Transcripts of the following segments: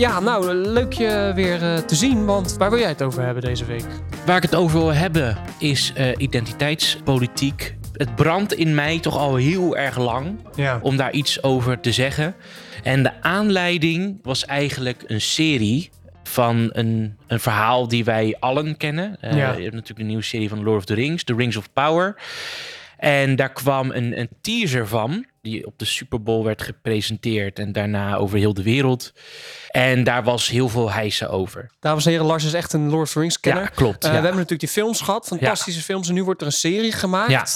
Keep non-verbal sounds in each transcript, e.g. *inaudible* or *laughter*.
Ja, nou, leuk je weer uh, te zien, want waar wil jij het over hebben deze week? Waar ik het over wil hebben is uh, identiteitspolitiek. Het brandt in mij toch al heel erg lang ja. om daar iets over te zeggen. En de aanleiding was eigenlijk een serie van een, een verhaal die wij allen kennen. Uh, Ja. Je hebt natuurlijk een nieuwe serie van Lord of the Rings, The Rings of Power. En daar kwam een, een teaser van, die op de Super Bowl werd gepresenteerd en daarna over heel de wereld. En daar was heel veel hijsen over. Dames en heren, Lars is echt een Lord of the Rings kenner. Ja, klopt. Eh, ja. We hebben natuurlijk die films gehad, fantastische films. En nu wordt er een serie gemaakt. Ja.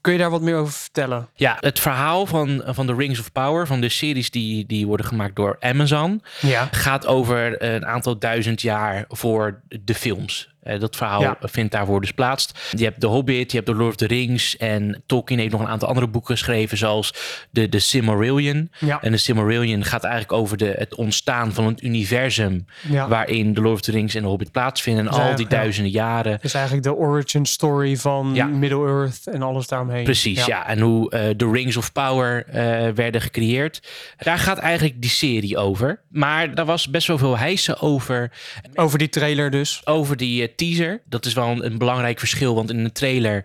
Kun je daar wat meer over vertellen? Ja, het verhaal van, van The Rings of Power, van de series die, die worden gemaakt door Amazon, Ja. gaat over een aantal duizend jaar voor de films. Eh, dat verhaal Ja. vindt daarvoor dus plaats. Je hebt The Hobbit, je hebt The Lord of the Rings en Tolkien heeft nog een aantal andere boeken geschreven, zoals de, de Silmarillion. Ja. En de Silmarillion gaat eigenlijk over de, het ontstaan van het universum ja. waarin The Lord of the Rings en The Hobbit plaatsvinden. En Dus al die duizenden jaren. Dus eigenlijk de origin story van. Middle-earth en alles daaromheen. Precies, ja. En hoe eh, de Rings of Power eh, werden gecreëerd. Daar gaat eigenlijk die serie over. Maar daar was best wel veel hijsen over. Over die trailer dus. Over die eh, teaser. Dat is wel een, een belangrijk verschil. Want in een trailer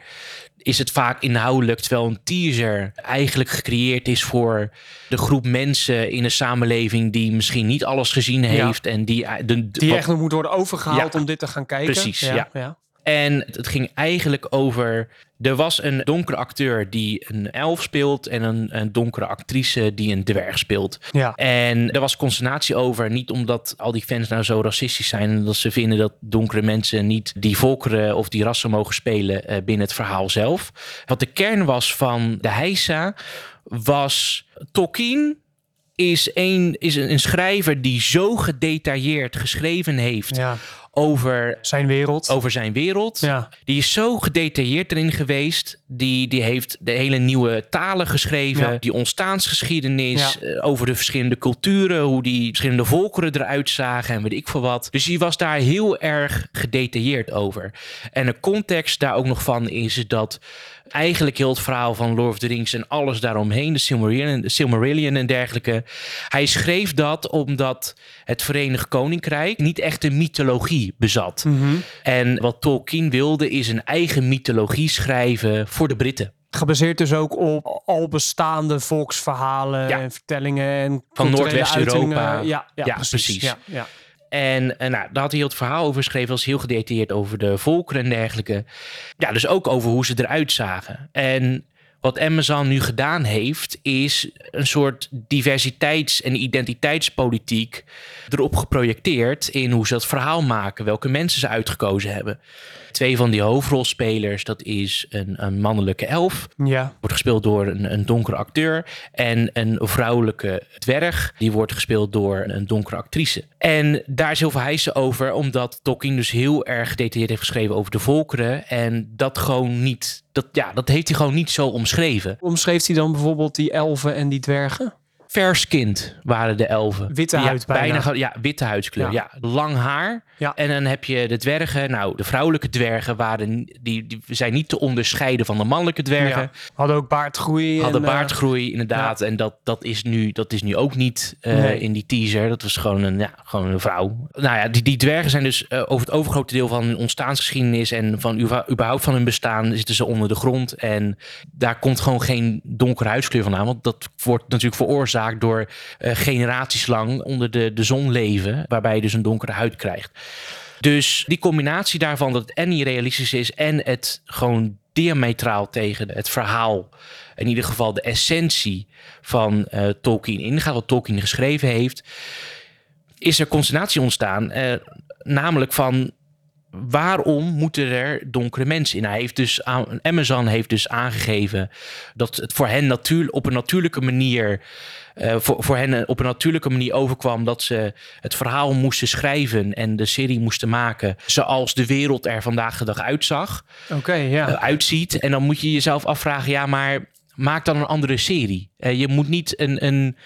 is het vaak inhoudelijk. Terwijl een teaser eigenlijk gecreëerd is voor de groep mensen in een samenleving. die misschien niet alles gezien heeft. En die, eh, de, de- Die wat- echt moet worden overgehaald Ja. om dit te gaan kijken. Precies, ja. ja. En het ging eigenlijk over. Er was een donkere acteur die een elf speelt. en een, een donkere actrice die een dwerg speelt. Ja. En er was consternatie over. Niet omdat al die fans nou zo racistisch zijn. en dat ze vinden dat donkere mensen niet die volkeren of die rassen mogen spelen eh, binnen het verhaal zelf. Wat de kern was van de Heisa was Tolkien. Is een, is een schrijver die zo gedetailleerd geschreven heeft ja. Over Zijn wereld. over zijn wereld. Ja. Die is zo gedetailleerd erin geweest. Die, die heeft de hele nieuwe talen geschreven. Ja. Die ontstaansgeschiedenis. Ja. eh, over de verschillende culturen. Hoe die verschillende volkeren eruit zagen. En weet ik veel wat. Dus die was daar heel erg gedetailleerd over. En de context daar ook nog van is dat eigenlijk heel het verhaal van Lord of the Rings en alles daaromheen, de Silmarillion, de Silmarillion en dergelijke. Hij schreef dat omdat het Verenigd Koninkrijk niet echt een mythologie bezat. Mhm. En wat Tolkien wilde is een eigen mythologie schrijven voor de Britten. Gebaseerd dus ook op al bestaande volksverhalen Ja. en vertellingen en Van Noordwest-Europa. Ja, ja, Ja, precies. precies. Ja, ja. En, en nou, daar had hij het verhaal over geschreven. was heel gedetailleerd over de volkeren en dergelijke. Ja, dus ook over hoe ze eruit zagen. En wat Amazon nu gedaan heeft, is een soort diversiteits- en identiteitspolitiek erop geprojecteerd in hoe ze dat verhaal maken, welke mensen ze uitgekozen hebben. Twee van die hoofdrolspelers, dat is een, een mannelijke elf, ja. wordt gespeeld door een, een donkere acteur. En een vrouwelijke dwerg, die wordt gespeeld door een donkere actrice. En daar is heel veel hijsen over, omdat Tolkien dus heel erg gedetailleerd heeft geschreven over de volkeren. En dat gewoon niet, dat, ja, dat heeft hij gewoon niet zo omschreven. Omschreef hij dan bijvoorbeeld die elfen en die dwergen? Verskind waren de elfen. Witte huid bijna. Ja, witte huidskleur. Ja. Ja. lang haar. Ja. En dan heb je de dwergen. Nou, de vrouwelijke dwergen waren, die, die zijn niet te onderscheiden van de mannelijke dwergen. Ja. Hadden ook baardgroei. Hadden en, eh, baardgroei, inderdaad. En dat, dat, is nu, dat is nu ook niet eh, Nee. in die teaser. Dat was gewoon een, ja, gewoon een vrouw. Nou ja, die, die dwergen zijn dus eh, over het overgrote deel van hun ontstaansgeschiedenis... en van überhaupt van hun bestaan zitten ze onder de grond. En daar komt gewoon geen donkere huidskleur vandaan. Want dat wordt natuurlijk veroorzaakt door eh, generaties lang onder de, de zon leven... waarbij je dus een donkere huid krijgt. Dus die combinatie daarvan dat het en niet realistisch is... en het gewoon diametraal tegen het verhaal... in ieder geval de essentie van eh, Tolkien ingaat... wat Tolkien geschreven heeft... is er consternatie ontstaan. eh, namelijk van waarom moeten er donkere mensen in? Hij heeft dus aan, Amazon heeft dus aangegeven dat het voor hen natuurlijk op een natuurlijke manier. Uh, voor, voor hen op een natuurlijke manier overkwam dat ze het verhaal moesten schrijven en de serie moesten maken zoals de wereld er vandaag de dag uitzag. Oké, ja. Uh, uitziet. En dan moet je jezelf afvragen: ja, maar maak dan een andere serie. Uh, je moet niet een. een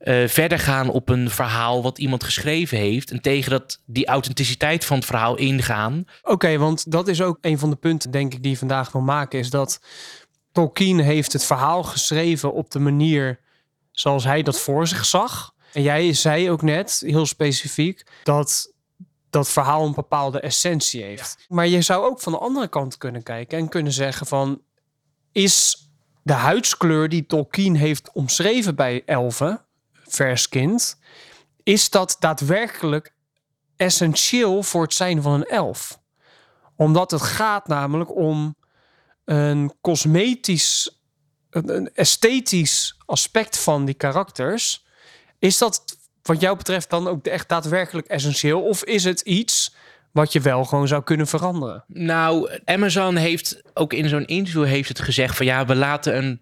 uh, verder gaan op een verhaal wat iemand geschreven heeft. En tegen dat, die authenticiteit van het verhaal ingaan. Oké, okay, want dat is ook een van de punten, denk ik, die je vandaag wil maken. Is dat Tolkien heeft het verhaal geschreven op de manier zoals hij dat voor zich zag. En jij zei ook net, heel specifiek, dat dat verhaal een bepaalde essentie heeft. Ja. Maar je zou ook van de andere kant kunnen kijken en kunnen zeggen van... is de huidskleur die Tolkien heeft omschreven bij elfen vers kind, is dat daadwerkelijk essentieel voor het zijn van een elf. Omdat het gaat namelijk om een cosmetisch, een esthetisch aspect van die karakters. Is dat wat jou betreft dan ook echt daadwerkelijk essentieel? Of is het iets wat je wel gewoon zou kunnen veranderen? Nou, Amazon heeft ook in zo'n interview heeft het gezegd van ja, we laten een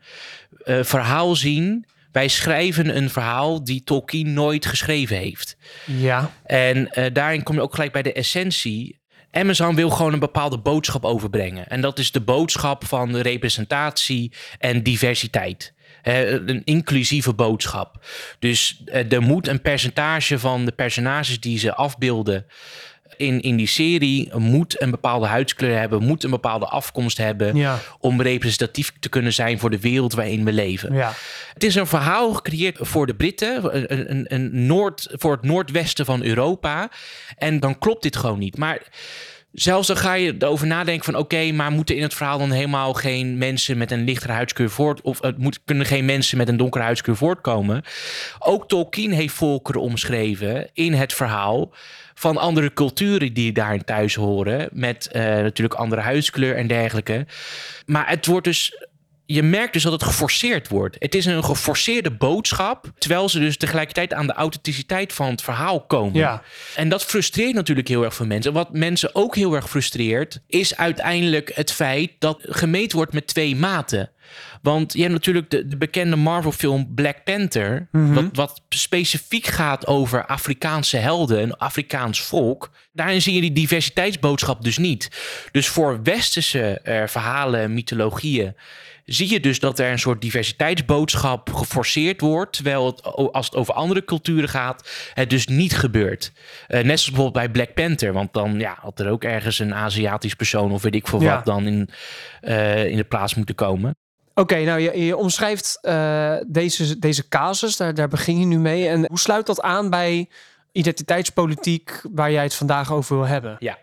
uh, verhaal zien wij schrijven een verhaal die Tolkien nooit geschreven heeft. Ja. En uh, daarin kom je ook gelijk bij de essentie. Amazon wil gewoon een bepaalde boodschap overbrengen. En dat is de boodschap van representatie en diversiteit. een inclusieve boodschap. Dus uh, er moet een percentage van de personages die ze afbeelden in, in die serie moet een bepaalde huidskleur hebben, moet een bepaalde afkomst hebben om representatief te kunnen zijn voor de wereld waarin we leven. Ja. Het is een verhaal gecreëerd voor de Britten, een, een, een Noord, voor het noordwesten van Europa. En dan klopt dit gewoon niet. Maar zelfs dan ga je erover nadenken van oké, maar moeten in het verhaal dan helemaal geen mensen met een lichtere huidskleur voort of het moet, kunnen geen mensen met een donkere huidskleur voortkomen. Ook Tolkien heeft volkeren omschreven in het verhaal van andere culturen die daarin thuis horen. Met uh, natuurlijk andere huidskleur en dergelijke. Maar het wordt dus je merkt dus dat het geforceerd wordt. Het is een geforceerde boodschap, terwijl ze dus tegelijkertijd aan de authenticiteit van het verhaal komen. Ja. En dat frustreert natuurlijk heel erg veel mensen. Wat mensen ook heel erg frustreert, is uiteindelijk het feit dat gemeten wordt met twee maten. Want je hebt natuurlijk de, de bekende Marvel-film Black Panther, Mhm. wat, wat specifiek gaat over Afrikaanse helden, een Afrikaans volk. Daarin zie je die diversiteitsboodschap dus niet. Dus voor westerse eh, verhalen, mythologieën, zie je dus dat er een soort diversiteitsboodschap geforceerd wordt, terwijl het, als het over andere culturen gaat, het dus niet gebeurt. Eh, net zoals bijvoorbeeld bij Black Panther, want dan ja, had er ook ergens een Aziatisch persoon of weet ik veel Ja. wat dan in, eh, in de plaats moeten komen. Oké, nou je, je omschrijft eh, deze, deze casus, daar, daar begin je nu mee. En hoe sluit dat aan bij identiteitspolitiek waar jij het vandaag over wil hebben? Ja.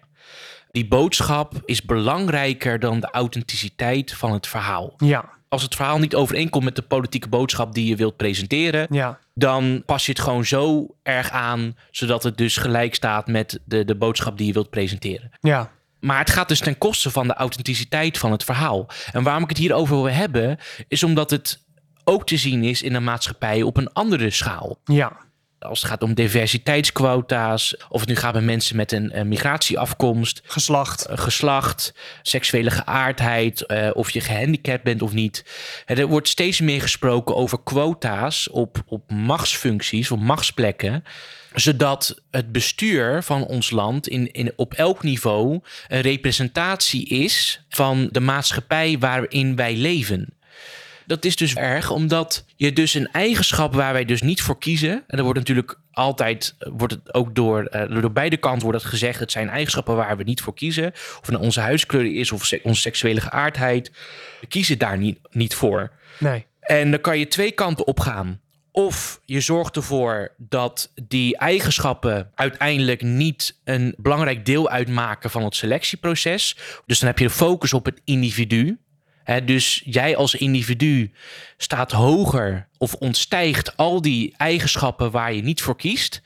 Die boodschap is belangrijker dan de authenticiteit van het verhaal. Ja, Als het verhaal niet overeenkomt met de politieke boodschap die je wilt presenteren, ja, dan pas je het gewoon zo erg aan, zodat het dus gelijk staat met de, de boodschap die je wilt presenteren. ja. Maar het gaat dus ten koste van de authenticiteit van het verhaal. En waarom ik het hierover wil hebben, is omdat het ook te zien is in een maatschappij op een andere schaal. Ja, Als het gaat om diversiteitsquota's, of het nu gaat met mensen met een, eh, migratieafkomst, geslacht. eh, geslacht, seksuele geaardheid, eh, of je gehandicapt bent of niet. Er wordt steeds meer gesproken over quota's op, op machtsfuncties, op machtsplekken zodat het bestuur van ons land in, in, op elk niveau een representatie is van de maatschappij waarin wij leven. Dat is dus erg, omdat je dus een eigenschap waar wij dus niet voor kiezen. En er wordt natuurlijk altijd, wordt het ook door, eh, door beide kanten wordt het gezegd, het zijn eigenschappen waar we niet voor kiezen. Of het nou onze huidskleur is of se- onze seksuele geaardheid. We kiezen daar niet, niet voor. Nee. En dan kan je twee kanten op gaan. Of je zorgt ervoor dat die eigenschappen uiteindelijk niet een belangrijk deel uitmaken van het selectieproces. Dus dan heb je de focus op het individu. Dus jij als individu staat hoger of ontstijgt al die eigenschappen waar je niet voor kiest.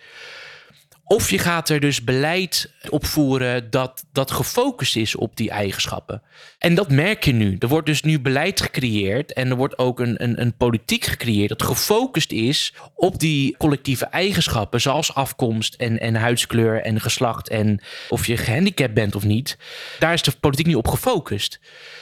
Of je gaat er dus beleid opvoeren dat, dat gefocust is op die eigenschappen. En dat merk je nu. Er wordt dus nu beleid gecreëerd en er wordt ook een, een, een politiek gecreëerd dat gefocust is op die collectieve eigenschappen, zoals afkomst en, en huidskleur en geslacht en of je gehandicapt bent of niet. Daar is de politiek nu op gefocust.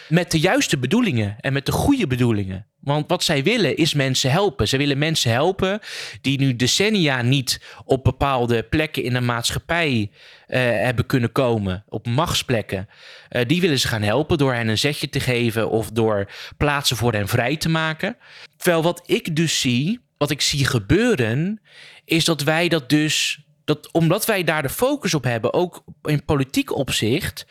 Met de juiste bedoelingen en met de goede bedoelingen. Want wat zij willen is mensen helpen. Ze willen mensen helpen die nu decennia niet op bepaalde plekken in de maatschappij uh, hebben kunnen komen, op machtsplekken. Uh, die willen ze gaan helpen door hen een zetje te geven of door plaatsen voor hen vrij te maken. Terwijl wat ik dus zie, wat ik zie gebeuren, is dat wij dat dus dat omdat wij daar de focus op hebben, ook in politiek opzicht,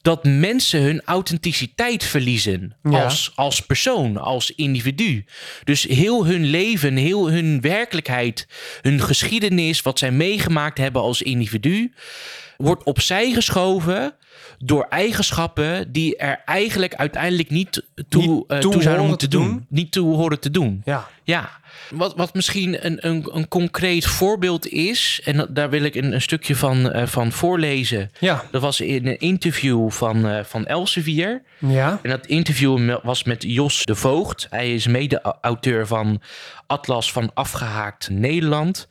dat mensen hun authenticiteit verliezen als, als persoon, als individu. Dus heel hun leven, heel hun werkelijkheid, hun geschiedenis, wat zij meegemaakt hebben als individu, wordt opzij geschoven door eigenschappen die er eigenlijk uiteindelijk niet toe, niet uh, toe zouden moeten doen. doen. Niet toe horen te doen. Ja. Ja. Wat, wat misschien een, een, een concreet voorbeeld is, en daar wil ik een, een stukje van, uh, van voorlezen. Ja. Dat was in een interview van, uh, van Elsevier. Ja. En dat interview was met Jos de Voogd. Hij is mede-auteur van Atlas van Afgehaakt Nederland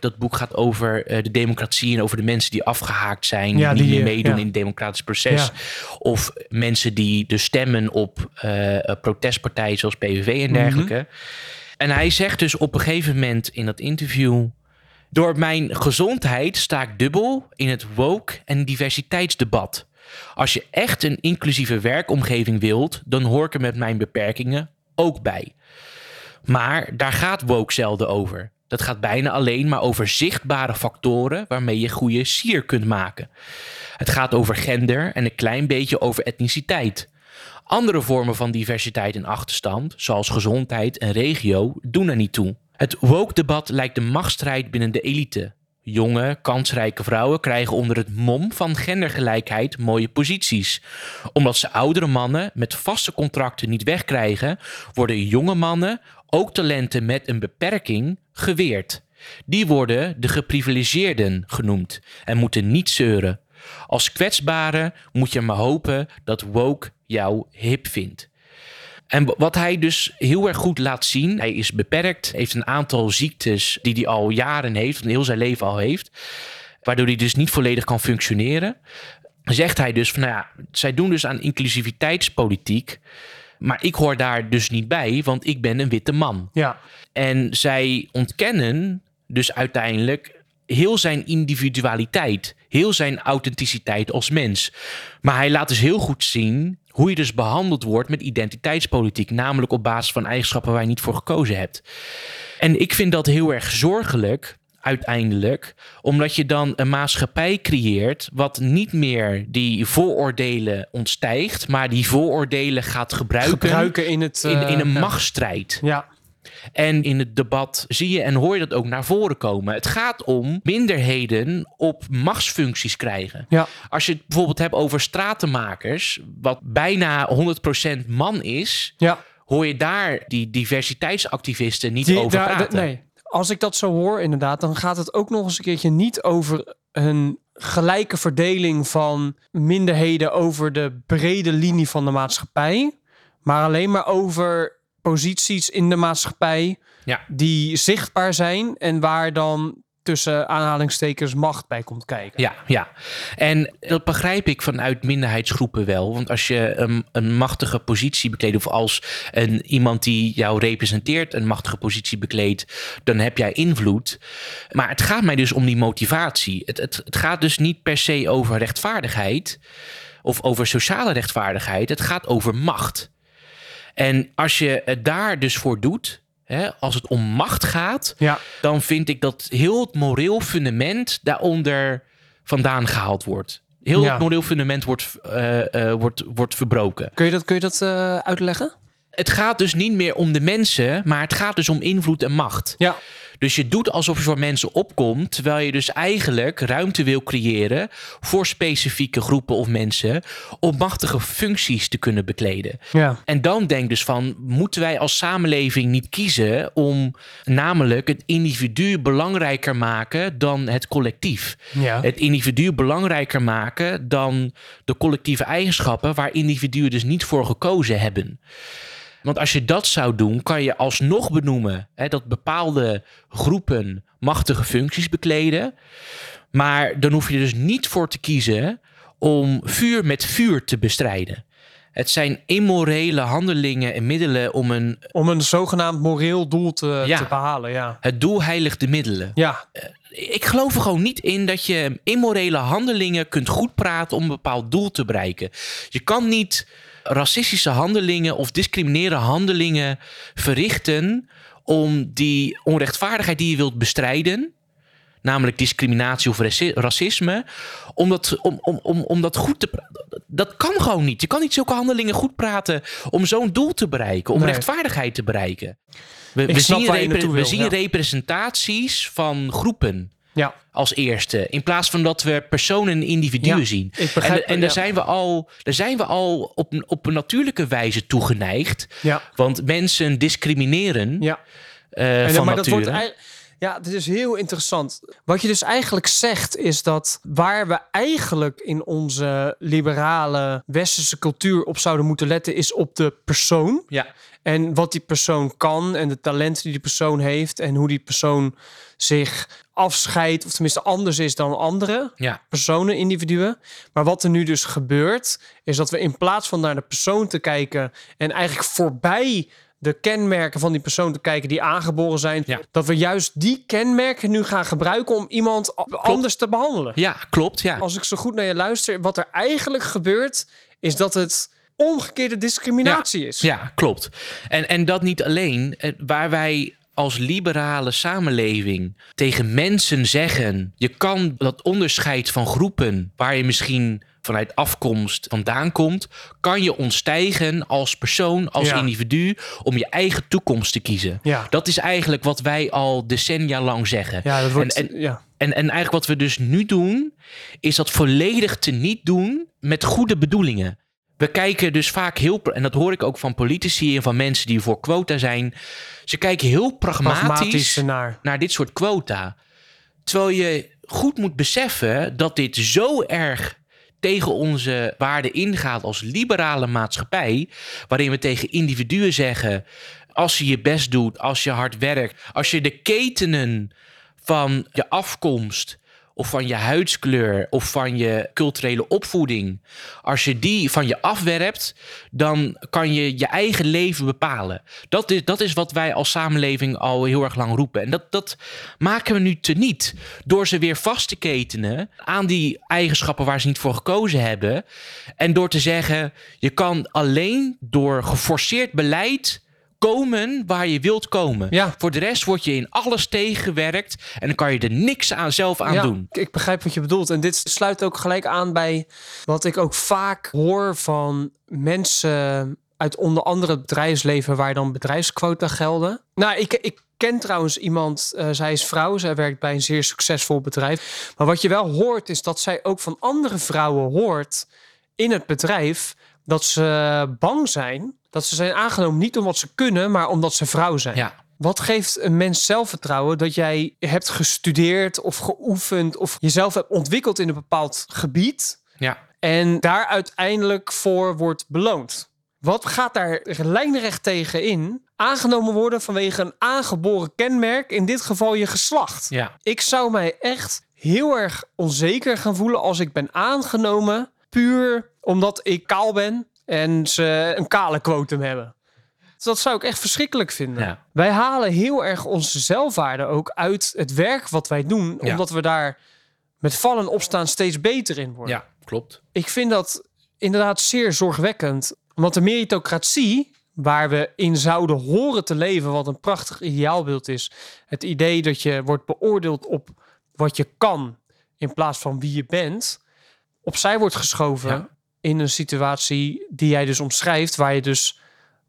dat boek gaat over uh, de democratie en over de mensen die afgehaakt zijn, ja, die niet meer meedoen ja. in het democratisch proces. Ja. Of mensen die dus stemmen op uh, protestpartijen zoals PVV en dergelijke. Mhm. En hij zegt dus op een gegeven moment in dat interview. Door mijn gezondheid sta ik dubbel in het woke- en diversiteitsdebat. Als je echt een inclusieve werkomgeving wilt, dan hoor ik er met mijn beperkingen ook bij. Maar daar gaat woke zelden over. Dat gaat bijna alleen maar over zichtbare factoren waarmee je goede sier kunt maken. Het gaat over gender en een klein beetje over etniciteit. Andere vormen van diversiteit en achterstand, zoals gezondheid en regio, doen er niet toe. Het woke-debat lijkt de machtsstrijd binnen de elite. Jonge, kansrijke vrouwen krijgen onder het mom van gendergelijkheid mooie posities. Omdat ze oudere mannen met vaste contracten niet wegkrijgen, worden jonge mannen, ook talenten met een beperking, geweerd. Die worden de geprivilegeerden genoemd en moeten niet zeuren. Als kwetsbare moet je maar hopen dat woke jou hip vindt. En wat hij dus heel erg goed laat zien, hij is beperkt, heeft een aantal ziektes die hij al jaren heeft, heel zijn leven al heeft, waardoor hij dus niet volledig kan functioneren. Zegt hij dus van, nou ja, zij doen dus aan inclusiviteitspolitiek, maar ik hoor daar dus niet bij, want ik ben een witte man. Ja. En zij ontkennen dus uiteindelijk heel zijn individualiteit, heel zijn authenticiteit als mens. Maar hij laat dus heel goed zien hoe je dus behandeld wordt met identiteitspolitiek, namelijk op basis van eigenschappen waar je niet voor gekozen hebt. En ik vind dat heel erg zorgelijk uiteindelijk, omdat je dan een maatschappij creëert wat niet meer die vooroordelen ontstijgt, maar die vooroordelen gaat gebruiken, Gebruiken in het... in, in een eh, machtsstrijd. Ja. En in het debat zie je en hoor je dat ook naar voren komen. Het gaat om minderheden op machtsfuncties krijgen. Ja. Als je het bijvoorbeeld hebt over stratenmakers, wat bijna 100% man is, Ja. hoor je daar die diversiteitsactivisten niet Die- over daar- praten. nee, als ik dat zo hoor inderdaad, dan gaat het ook nog eens een keertje niet over een gelijke verdeling van minderheden over de brede linie van de maatschappij, maar alleen maar over posities in de maatschappij Ja. die zichtbaar zijn en waar dan tussen aanhalingstekens macht bij komt kijken. Ja, ja. En dat begrijp ik vanuit minderheidsgroepen wel. Want als je een, een machtige positie bekleedt, of als een, iemand die jou representeert een machtige positie bekleedt, dan heb jij invloed. Maar het gaat mij dus om die motivatie. Het, het, het gaat dus niet per se over rechtvaardigheid of over sociale rechtvaardigheid. Het gaat over macht. En als je het daar dus voor doet, hè, als het om macht gaat, Ja, dan vind ik dat heel het moreel fundament daaronder vandaan gehaald wordt. Heel Ja. het moreel fundament wordt, eh, eh, wordt, wordt verbroken. kun je dat, kun je dat eh, uitleggen? Het gaat dus niet meer om de mensen, maar het gaat dus om invloed en macht. Ja, Dus je doet alsof je voor mensen opkomt, terwijl je dus eigenlijk ruimte wil creëren voor specifieke groepen of mensen om machtige functies te kunnen bekleden. Ja. En dan denk dus van, moeten wij als samenleving niet kiezen om namelijk het individu belangrijker maken dan het collectief? Ja. Het individu belangrijker maken dan de collectieve eigenschappen waar individuen dus niet voor gekozen hebben. Want als je dat zou doen, kan je alsnog benoemen hè, dat bepaalde groepen machtige functies bekleden. Maar dan hoef je er dus niet voor te kiezen om vuur met vuur te bestrijden. Het zijn immorele handelingen en middelen om een. Om een zogenaamd moreel doel te, Ja. te behalen, ja. Het doel heiligt de middelen. Ja, Ik geloof er gewoon niet in dat je immorele handelingen kunt goed praten om een bepaald doel te bereiken. Je kan niet racistische handelingen of discriminerende handelingen verrichten om die onrechtvaardigheid die je wilt bestrijden, namelijk discriminatie of raci- racisme, om dat, om, om, om, om dat goed te praten. Dat kan gewoon niet. Je kan niet zulke handelingen goed praten om zo'n doel te bereiken, om Nee. rechtvaardigheid te bereiken. We, we zien, we zien representaties van groepen ja. Als eerste. In plaats van dat we personen en individuen Ja, zien. ik begrijp- en en daar, zijn we al, daar zijn we al op, een- op een natuurlijke wijze toegeneigd. Ja. Want mensen discrimineren Ja. eh, En, van maar dat wordt ja, dit is heel interessant. Wat je dus eigenlijk zegt is dat waar we eigenlijk in onze liberale westerse cultuur op zouden moeten letten is op de persoon ja, en wat die persoon kan en de talenten die die persoon heeft en hoe die persoon zich afscheidt of tenminste anders is dan anderen ja, personen, individuen. Maar wat er nu dus gebeurt, is dat we in plaats van naar de persoon te kijken en eigenlijk voorbij de kenmerken van die persoon te kijken die aangeboren zijn, Ja. dat we juist die kenmerken nu gaan gebruiken om iemand anders te behandelen. ja, klopt. Ja. Als ik zo goed naar je luister, wat er eigenlijk gebeurt, is dat het omgekeerde discriminatie is. Ja, klopt. En, en dat niet alleen. Eh, Waar wij als liberale samenleving tegen mensen zeggen: je kan dat onderscheid van groepen waar je misschien vanuit afkomst vandaan komt, kan je ontstijgen als persoon, als Ja. individu, om je eigen toekomst te kiezen. Ja. Dat is eigenlijk wat wij al decennia lang zeggen. Ja, dat wordt. En- en- ja. En, en eigenlijk wat we dus nu doen, is dat volledig te niet doen met goede bedoelingen. We kijken dus vaak heel, en dat hoor ik ook van politici en van mensen die voor quota zijn. Ze kijken heel pragmatisch, pragmatisch naar. naar dit soort quota. Terwijl je goed moet beseffen dat dit zo erg tegen onze waarden ingaat als liberale maatschappij, waarin we tegen individuen zeggen: als je je best doet, als je hard werkt, als je de ketenen van je afkomst of van je huidskleur of van je culturele opvoeding, als je die van je afwerpt, dan kan je je eigen leven bepalen. Dat is, dat is wat wij als samenleving al heel erg lang roepen. En dat, dat maken we nu teniet door ze weer vast te ketenen aan die eigenschappen waar ze niet voor gekozen hebben. En door te zeggen, je kan alleen door geforceerd beleid komen waar je wilt komen. Ja. Voor de rest word je in alles tegengewerkt en dan kan je er niks aan zelf aan ja, doen. ik- begrijp wat je bedoelt. En dit sluit ook gelijk aan bij wat ik ook vaak hoor van mensen uit onder andere het bedrijfsleven waar dan bedrijfsquota gelden. Nou, ik, ik ken trouwens iemand, eh, zij is vrouw, zij werkt bij een zeer succesvol bedrijf. Maar wat je wel hoort is dat zij ook van andere vrouwen hoort in het bedrijf dat ze bang zijn. Dat ze zijn aangenomen niet omdat ze kunnen, maar omdat ze vrouw zijn. Ja, Wat geeft een mens zelfvertrouwen dat jij hebt gestudeerd of geoefend of jezelf hebt ontwikkeld in een bepaald gebied ja, en daar uiteindelijk voor wordt beloond? Wat gaat daar lijnrecht tegen in? Aangenomen worden vanwege een aangeboren kenmerk, in dit geval je geslacht. ja, Ik zou mij echt heel erg onzeker gaan voelen als ik ben aangenomen, puur omdat ik kaal ben en ze een kale quotum hebben. Dus dat zou ik echt verschrikkelijk vinden. Ja. Wij halen heel erg onze zelfwaarde ook uit het werk wat wij doen, Ja. omdat we daar met vallen en opstaan steeds beter in worden. ja, klopt. Ik vind dat inderdaad zeer zorgwekkend, omdat de meritocratie, waar we in zouden horen te leven, wat een prachtig ideaalbeeld is, het idee dat je wordt beoordeeld op wat je kan in plaats van wie je bent, opzij wordt geschoven Ja. In een situatie die jij dus omschrijft, waar je dus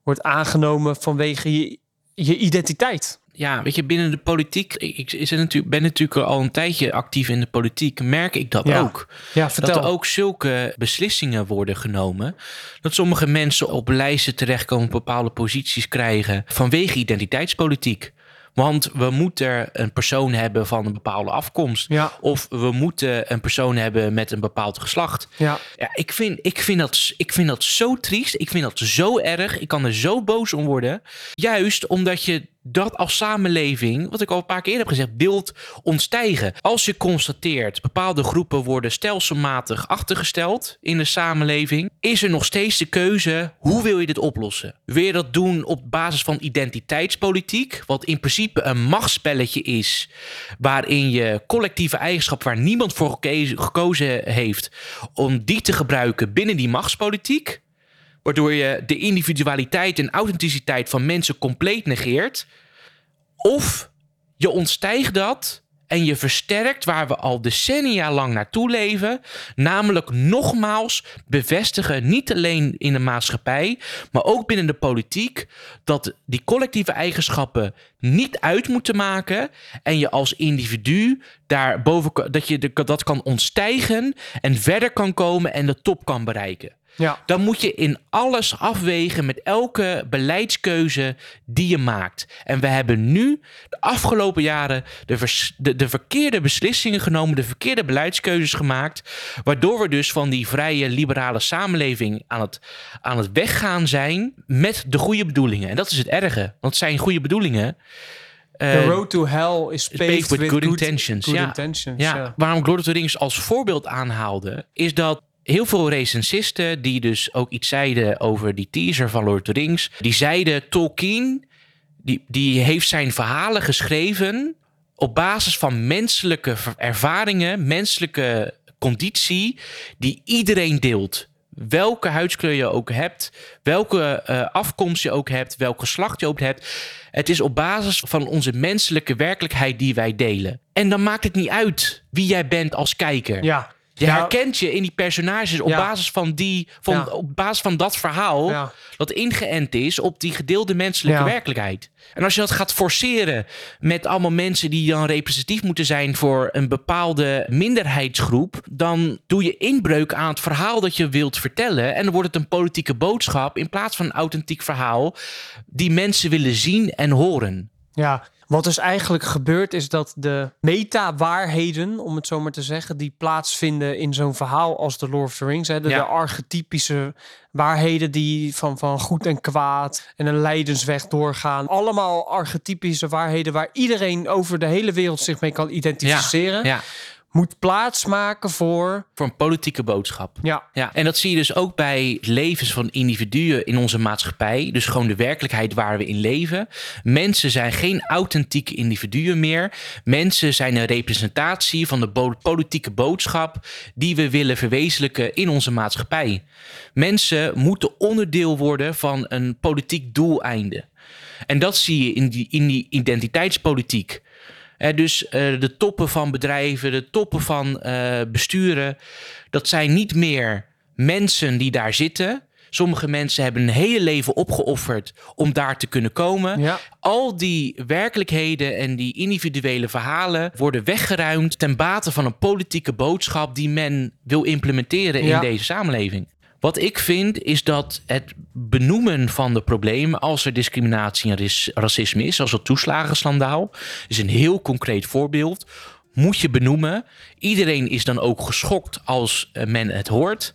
wordt aangenomen vanwege je, je identiteit. ja, weet je, binnen de politiek, ik, ik is natuurlijk, ben natuurlijk al een tijdje actief in de politiek, merk ik dat Ja. ook. Ja, vertel. Dat er ook zulke beslissingen worden genomen. Dat sommige mensen op lijsten terechtkomen, bepaalde posities krijgen vanwege identiteitspolitiek. Want we moeten een persoon hebben van een bepaalde afkomst. Ja, Of we moeten een persoon hebben met een bepaald geslacht. ja, Ja, ik vind, ik, vind dat, ik vind dat zo triest. Ik vind dat zo erg. Ik kan er zo boos om worden. Juist omdat je dat als samenleving, wat ik al een paar keer heb gezegd, wilt ontstijgen. Als je constateert bepaalde groepen worden stelselmatig achtergesteld in de samenleving, is er nog steeds de keuze: hoe wil je dit oplossen? Wil je dat doen op basis van identiteitspolitiek, wat in principe een machtsspelletje is, waarin je collectieve eigenschap waar niemand voor gekozen heeft, om die te gebruiken binnen die machtspolitiek? Waardoor je de individualiteit en authenticiteit van mensen compleet negeert. Of je ontstijgt dat en je versterkt waar we al decennia lang naartoe leven. Namelijk nogmaals bevestigen, niet alleen in de maatschappij, maar ook binnen de politiek, dat die collectieve eigenschappen niet uit moeten maken. En je als individu daarboven, dat je dat kan ontstijgen en verder kan komen en de top kan bereiken ja. dan moet je in alles afwegen met elke beleidskeuze die je maakt. En we hebben nu de afgelopen jaren de, vers- de, de verkeerde beslissingen genomen, de verkeerde beleidskeuzes gemaakt, waardoor we dus van die vrije liberale samenleving aan het, aan het weggaan zijn met de goede bedoelingen. En dat is het erge, want het zijn goede bedoelingen. The Eh, road to hell is paved, with, good, intentions. ja. intentions. ja, Ja. waarom Lord of the Rings als voorbeeld aanhaalde, is dat heel veel recensisten die dus ook iets zeiden over die teaser van Lord of the Rings, die zeiden Tolkien, die, die heeft zijn verhalen geschreven op basis van menselijke ervaringen, menselijke conditie, die iedereen deelt. Welke huidskleur je ook hebt, welke eh, afkomst je ook hebt, welk geslacht je ook hebt. Het is op basis van onze menselijke werkelijkheid die wij delen. En dan maakt het niet uit wie jij bent als kijker. Ja. Je Ja. herkent je in die personages op Ja. basis van die, van, Ja. op basis van dat verhaal dat ingeënt is op die gedeelde menselijke werkelijkheid. En als je dat gaat forceren met allemaal mensen die dan representatief moeten zijn voor een bepaalde minderheidsgroep, dan doe je inbreuk aan het verhaal dat je wilt vertellen en dan wordt het een politieke boodschap in plaats van een authentiek verhaal die mensen willen zien en horen. Ja, wat dus eigenlijk gebeurt is dat de meta-waarheden, om het zo maar te zeggen, die plaatsvinden in zo'n verhaal als The Lord of the Rings, hè, de, Ja. de archetypische waarheden die van, van goed en kwaad en een lijdensweg doorgaan. Allemaal archetypische waarheden waar iedereen over de hele wereld zich mee kan identificeren. Ja, Moet plaatsmaken voor... voor een politieke boodschap. Ja, Ja, en dat zie je dus ook bij levens van individuen in onze maatschappij. Dus gewoon de werkelijkheid waar we in leven. Mensen zijn geen authentieke individuen meer. Mensen zijn een representatie van de bo- politieke boodschap die we willen verwezenlijken in onze maatschappij. Mensen moeten onderdeel worden van een politiek doeleinde. En dat zie je in die, in die identiteitspolitiek. Dus eh, de toppen van bedrijven, de toppen van eh, besturen, dat zijn niet meer mensen die daar zitten. Sommige mensen hebben een hele leven opgeofferd om daar te kunnen komen. ja, Al die werkelijkheden en die individuele verhalen worden weggeruimd ten bate van een politieke boodschap die men wil implementeren in deze samenleving. Wat ik vind is dat het benoemen van de problemen als er discriminatie en racisme is, zoals het toeslagenschandaal, is een heel concreet voorbeeld. Moet je benoemen. Iedereen is dan ook geschokt als eh, men het hoort.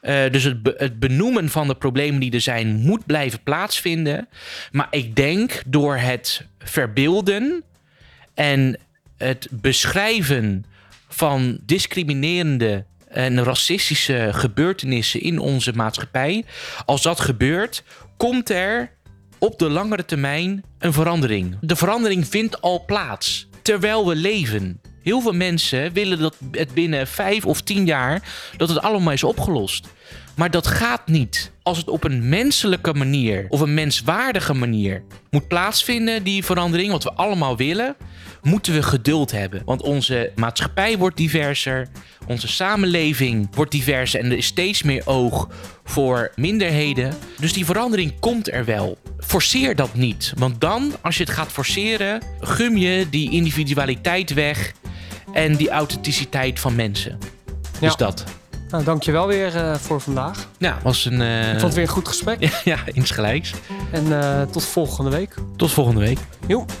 Eh, dus het, het benoemen van de problemen die er zijn moet blijven plaatsvinden. Maar ik denk door het verbeelden en het beschrijven van discriminerende en racistische gebeurtenissen in onze maatschappij. Als dat gebeurt, komt er op de langere termijn een verandering. De verandering vindt al plaats terwijl we leven. Heel veel mensen willen dat het binnen vijf of tien jaar dat het allemaal is opgelost. Maar dat gaat niet. Als het op een menselijke manier of een menswaardige manier moet plaatsvinden, die verandering, wat we allemaal willen, moeten we geduld hebben. Want onze maatschappij wordt diverser, onze samenleving wordt diverser en er is steeds meer oog voor minderheden. Dus die verandering komt er wel. forceer dat niet. Want dan, als je het gaat forceren, gum je die individualiteit weg en die authenticiteit van mensen. Dus Ja. dat. Nou, dankjewel weer eh, voor vandaag. Ja, was een. eh, Ik vond het weer een goed gesprek. ja, *laughs* ja, insgelijks. En eh, tot volgende week. Tot volgende week. Joep.